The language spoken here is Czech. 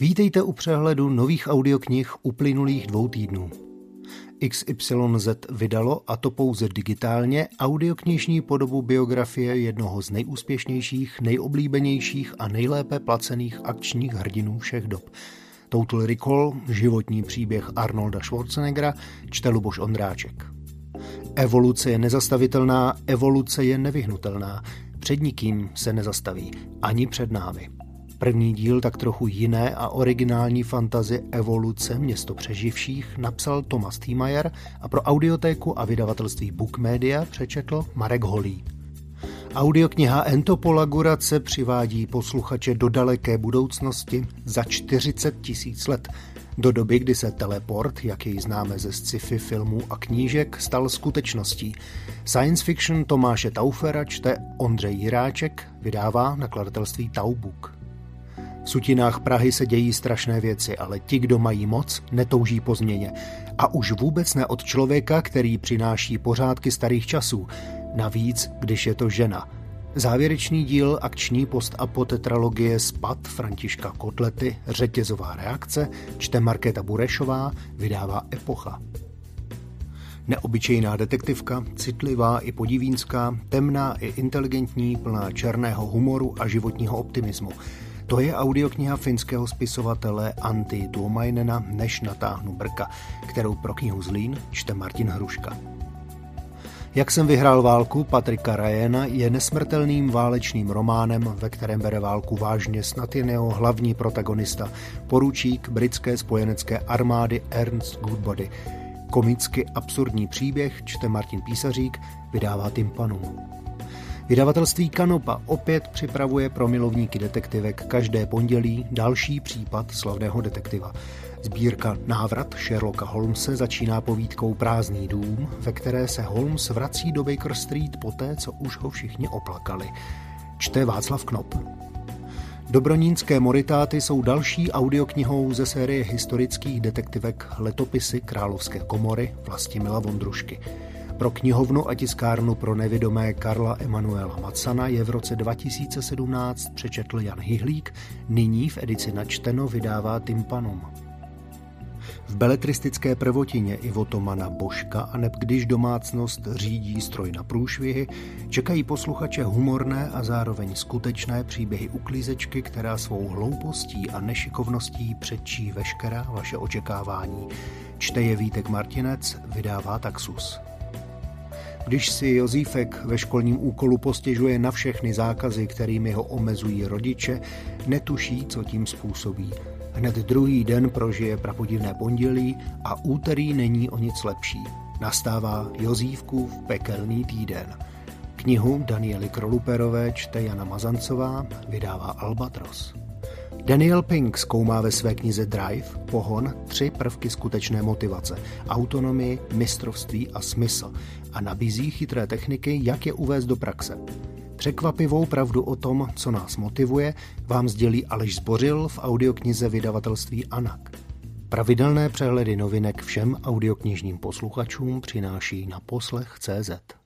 Vítejte u přehledu nových audioknih uplynulých dvou týdnů. XYZ vydalo, a to pouze digitálně, audioknižní podobu biografie jednoho z nejúspěšnějších, nejoblíbenějších a nejlépe placených akčních hrdinů všech dob. Total Recall, životní příběh Arnolda Schwarzeneggera, čte Luboš Ondráček. Evoluce je nezastavitelná, evoluce je nevyhnutelná. Před nikým se nezastaví, ani před námi. První díl tak trochu jiné a originální fantazy Evoluce město přeživších napsal Thomas Thiemeyer a pro audiotéku a vydavatelství Book Media přečetl Marek Holý. Audiokniha Entopolagurace přivádí posluchače do daleké budoucnosti za 40 tisíc let, do doby, kdy se teleport, jak jej známe ze sci-fi filmů a knížek, stal skutečností. Science fiction Tomáše Taufera čte Ondřej Jiráček, vydává nakladatelství Taubuk. V sutinách Prahy se dějí strašné věci, ale ti, kdo mají moc, netouží po změně. A už vůbec ne od člověka, který přináší pořádky starých časů. Navíc, když je to žena. Závěrečný díl akční post-apotetralogie Spad Františka Kotlety, řetězová reakce, čte Markéta Burešová, vydává Epocha. Neobyčejná detektivka, citlivá i podivínská, temná i inteligentní, plná černého humoru a životního optimismu – to je audiokniha finského spisovatele Antti Tuomainena Než natáhnu brka, kterou pro knihu Zlín čte Martin Hruška. Jak jsem vyhrál válku Patrika Ryana je nesmrtelným válečným románem, ve kterém bere válku vážně snad jen jeho hlavní protagonista, poručík britské spojenecké armády Ernst Goodbody. Komicky absurdní příběh čte Martin Písařík, vydává Timpanum. Vydavatelství Kanopa opět připravuje pro milovníky detektivek každé pondělí další případ slavného detektiva. Sbírka Návrat Sherlocka Holmese začíná povídkou Prázdný dům, ve které se Holmes vrací do Baker Street poté, co už ho všichni oplakali. Čte Václav Knop. Dobronínské moritáty jsou další audioknihou ze série historických detektivek Letopisy Královské komory Vlastimila Vondrušky. Pro knihovnu a tiskárnu pro nevědomé Karla Emanuela Macana je v roce 2017 přečetl Jan Hyhlík, nyní v edici načteno vydává Timpanum. V beletristické prvotině Ivotomana Božka a neb když domácnost řídí stroj na průšvihy, čekají posluchače humorné a zároveň skutečné příběhy uklízečky, která svou hloupostí a nešikovností předčí veškerá vaše očekávání. Čte je Vítek Martinec, vydává Taxus. Když si Jozífek ve školním úkolu postěžuje na všechny zákazy, kterými ho omezují rodiče, netuší, co tím způsobí. Hned druhý den prožije prapodivné pondělí a úterý není o nic lepší. Nastává Jozívkův pekelný týden. Knihu Daniely Kroluperové čte Jana Mazancová, vydává Albatros. Daniel Pink zkoumá ve své knize Drive, pohon, tři prvky skutečné motivace, autonomii, mistrovství a smysl a nabízí chytré techniky, jak je uvést do praxe. Překvapivou pravdu o tom, co nás motivuje, vám sdělí Aleš Zbořil v audioknize vydavatelství Anak. Pravidelné přehledy novinek všem audioknižním posluchačům přináší na poslech CZ.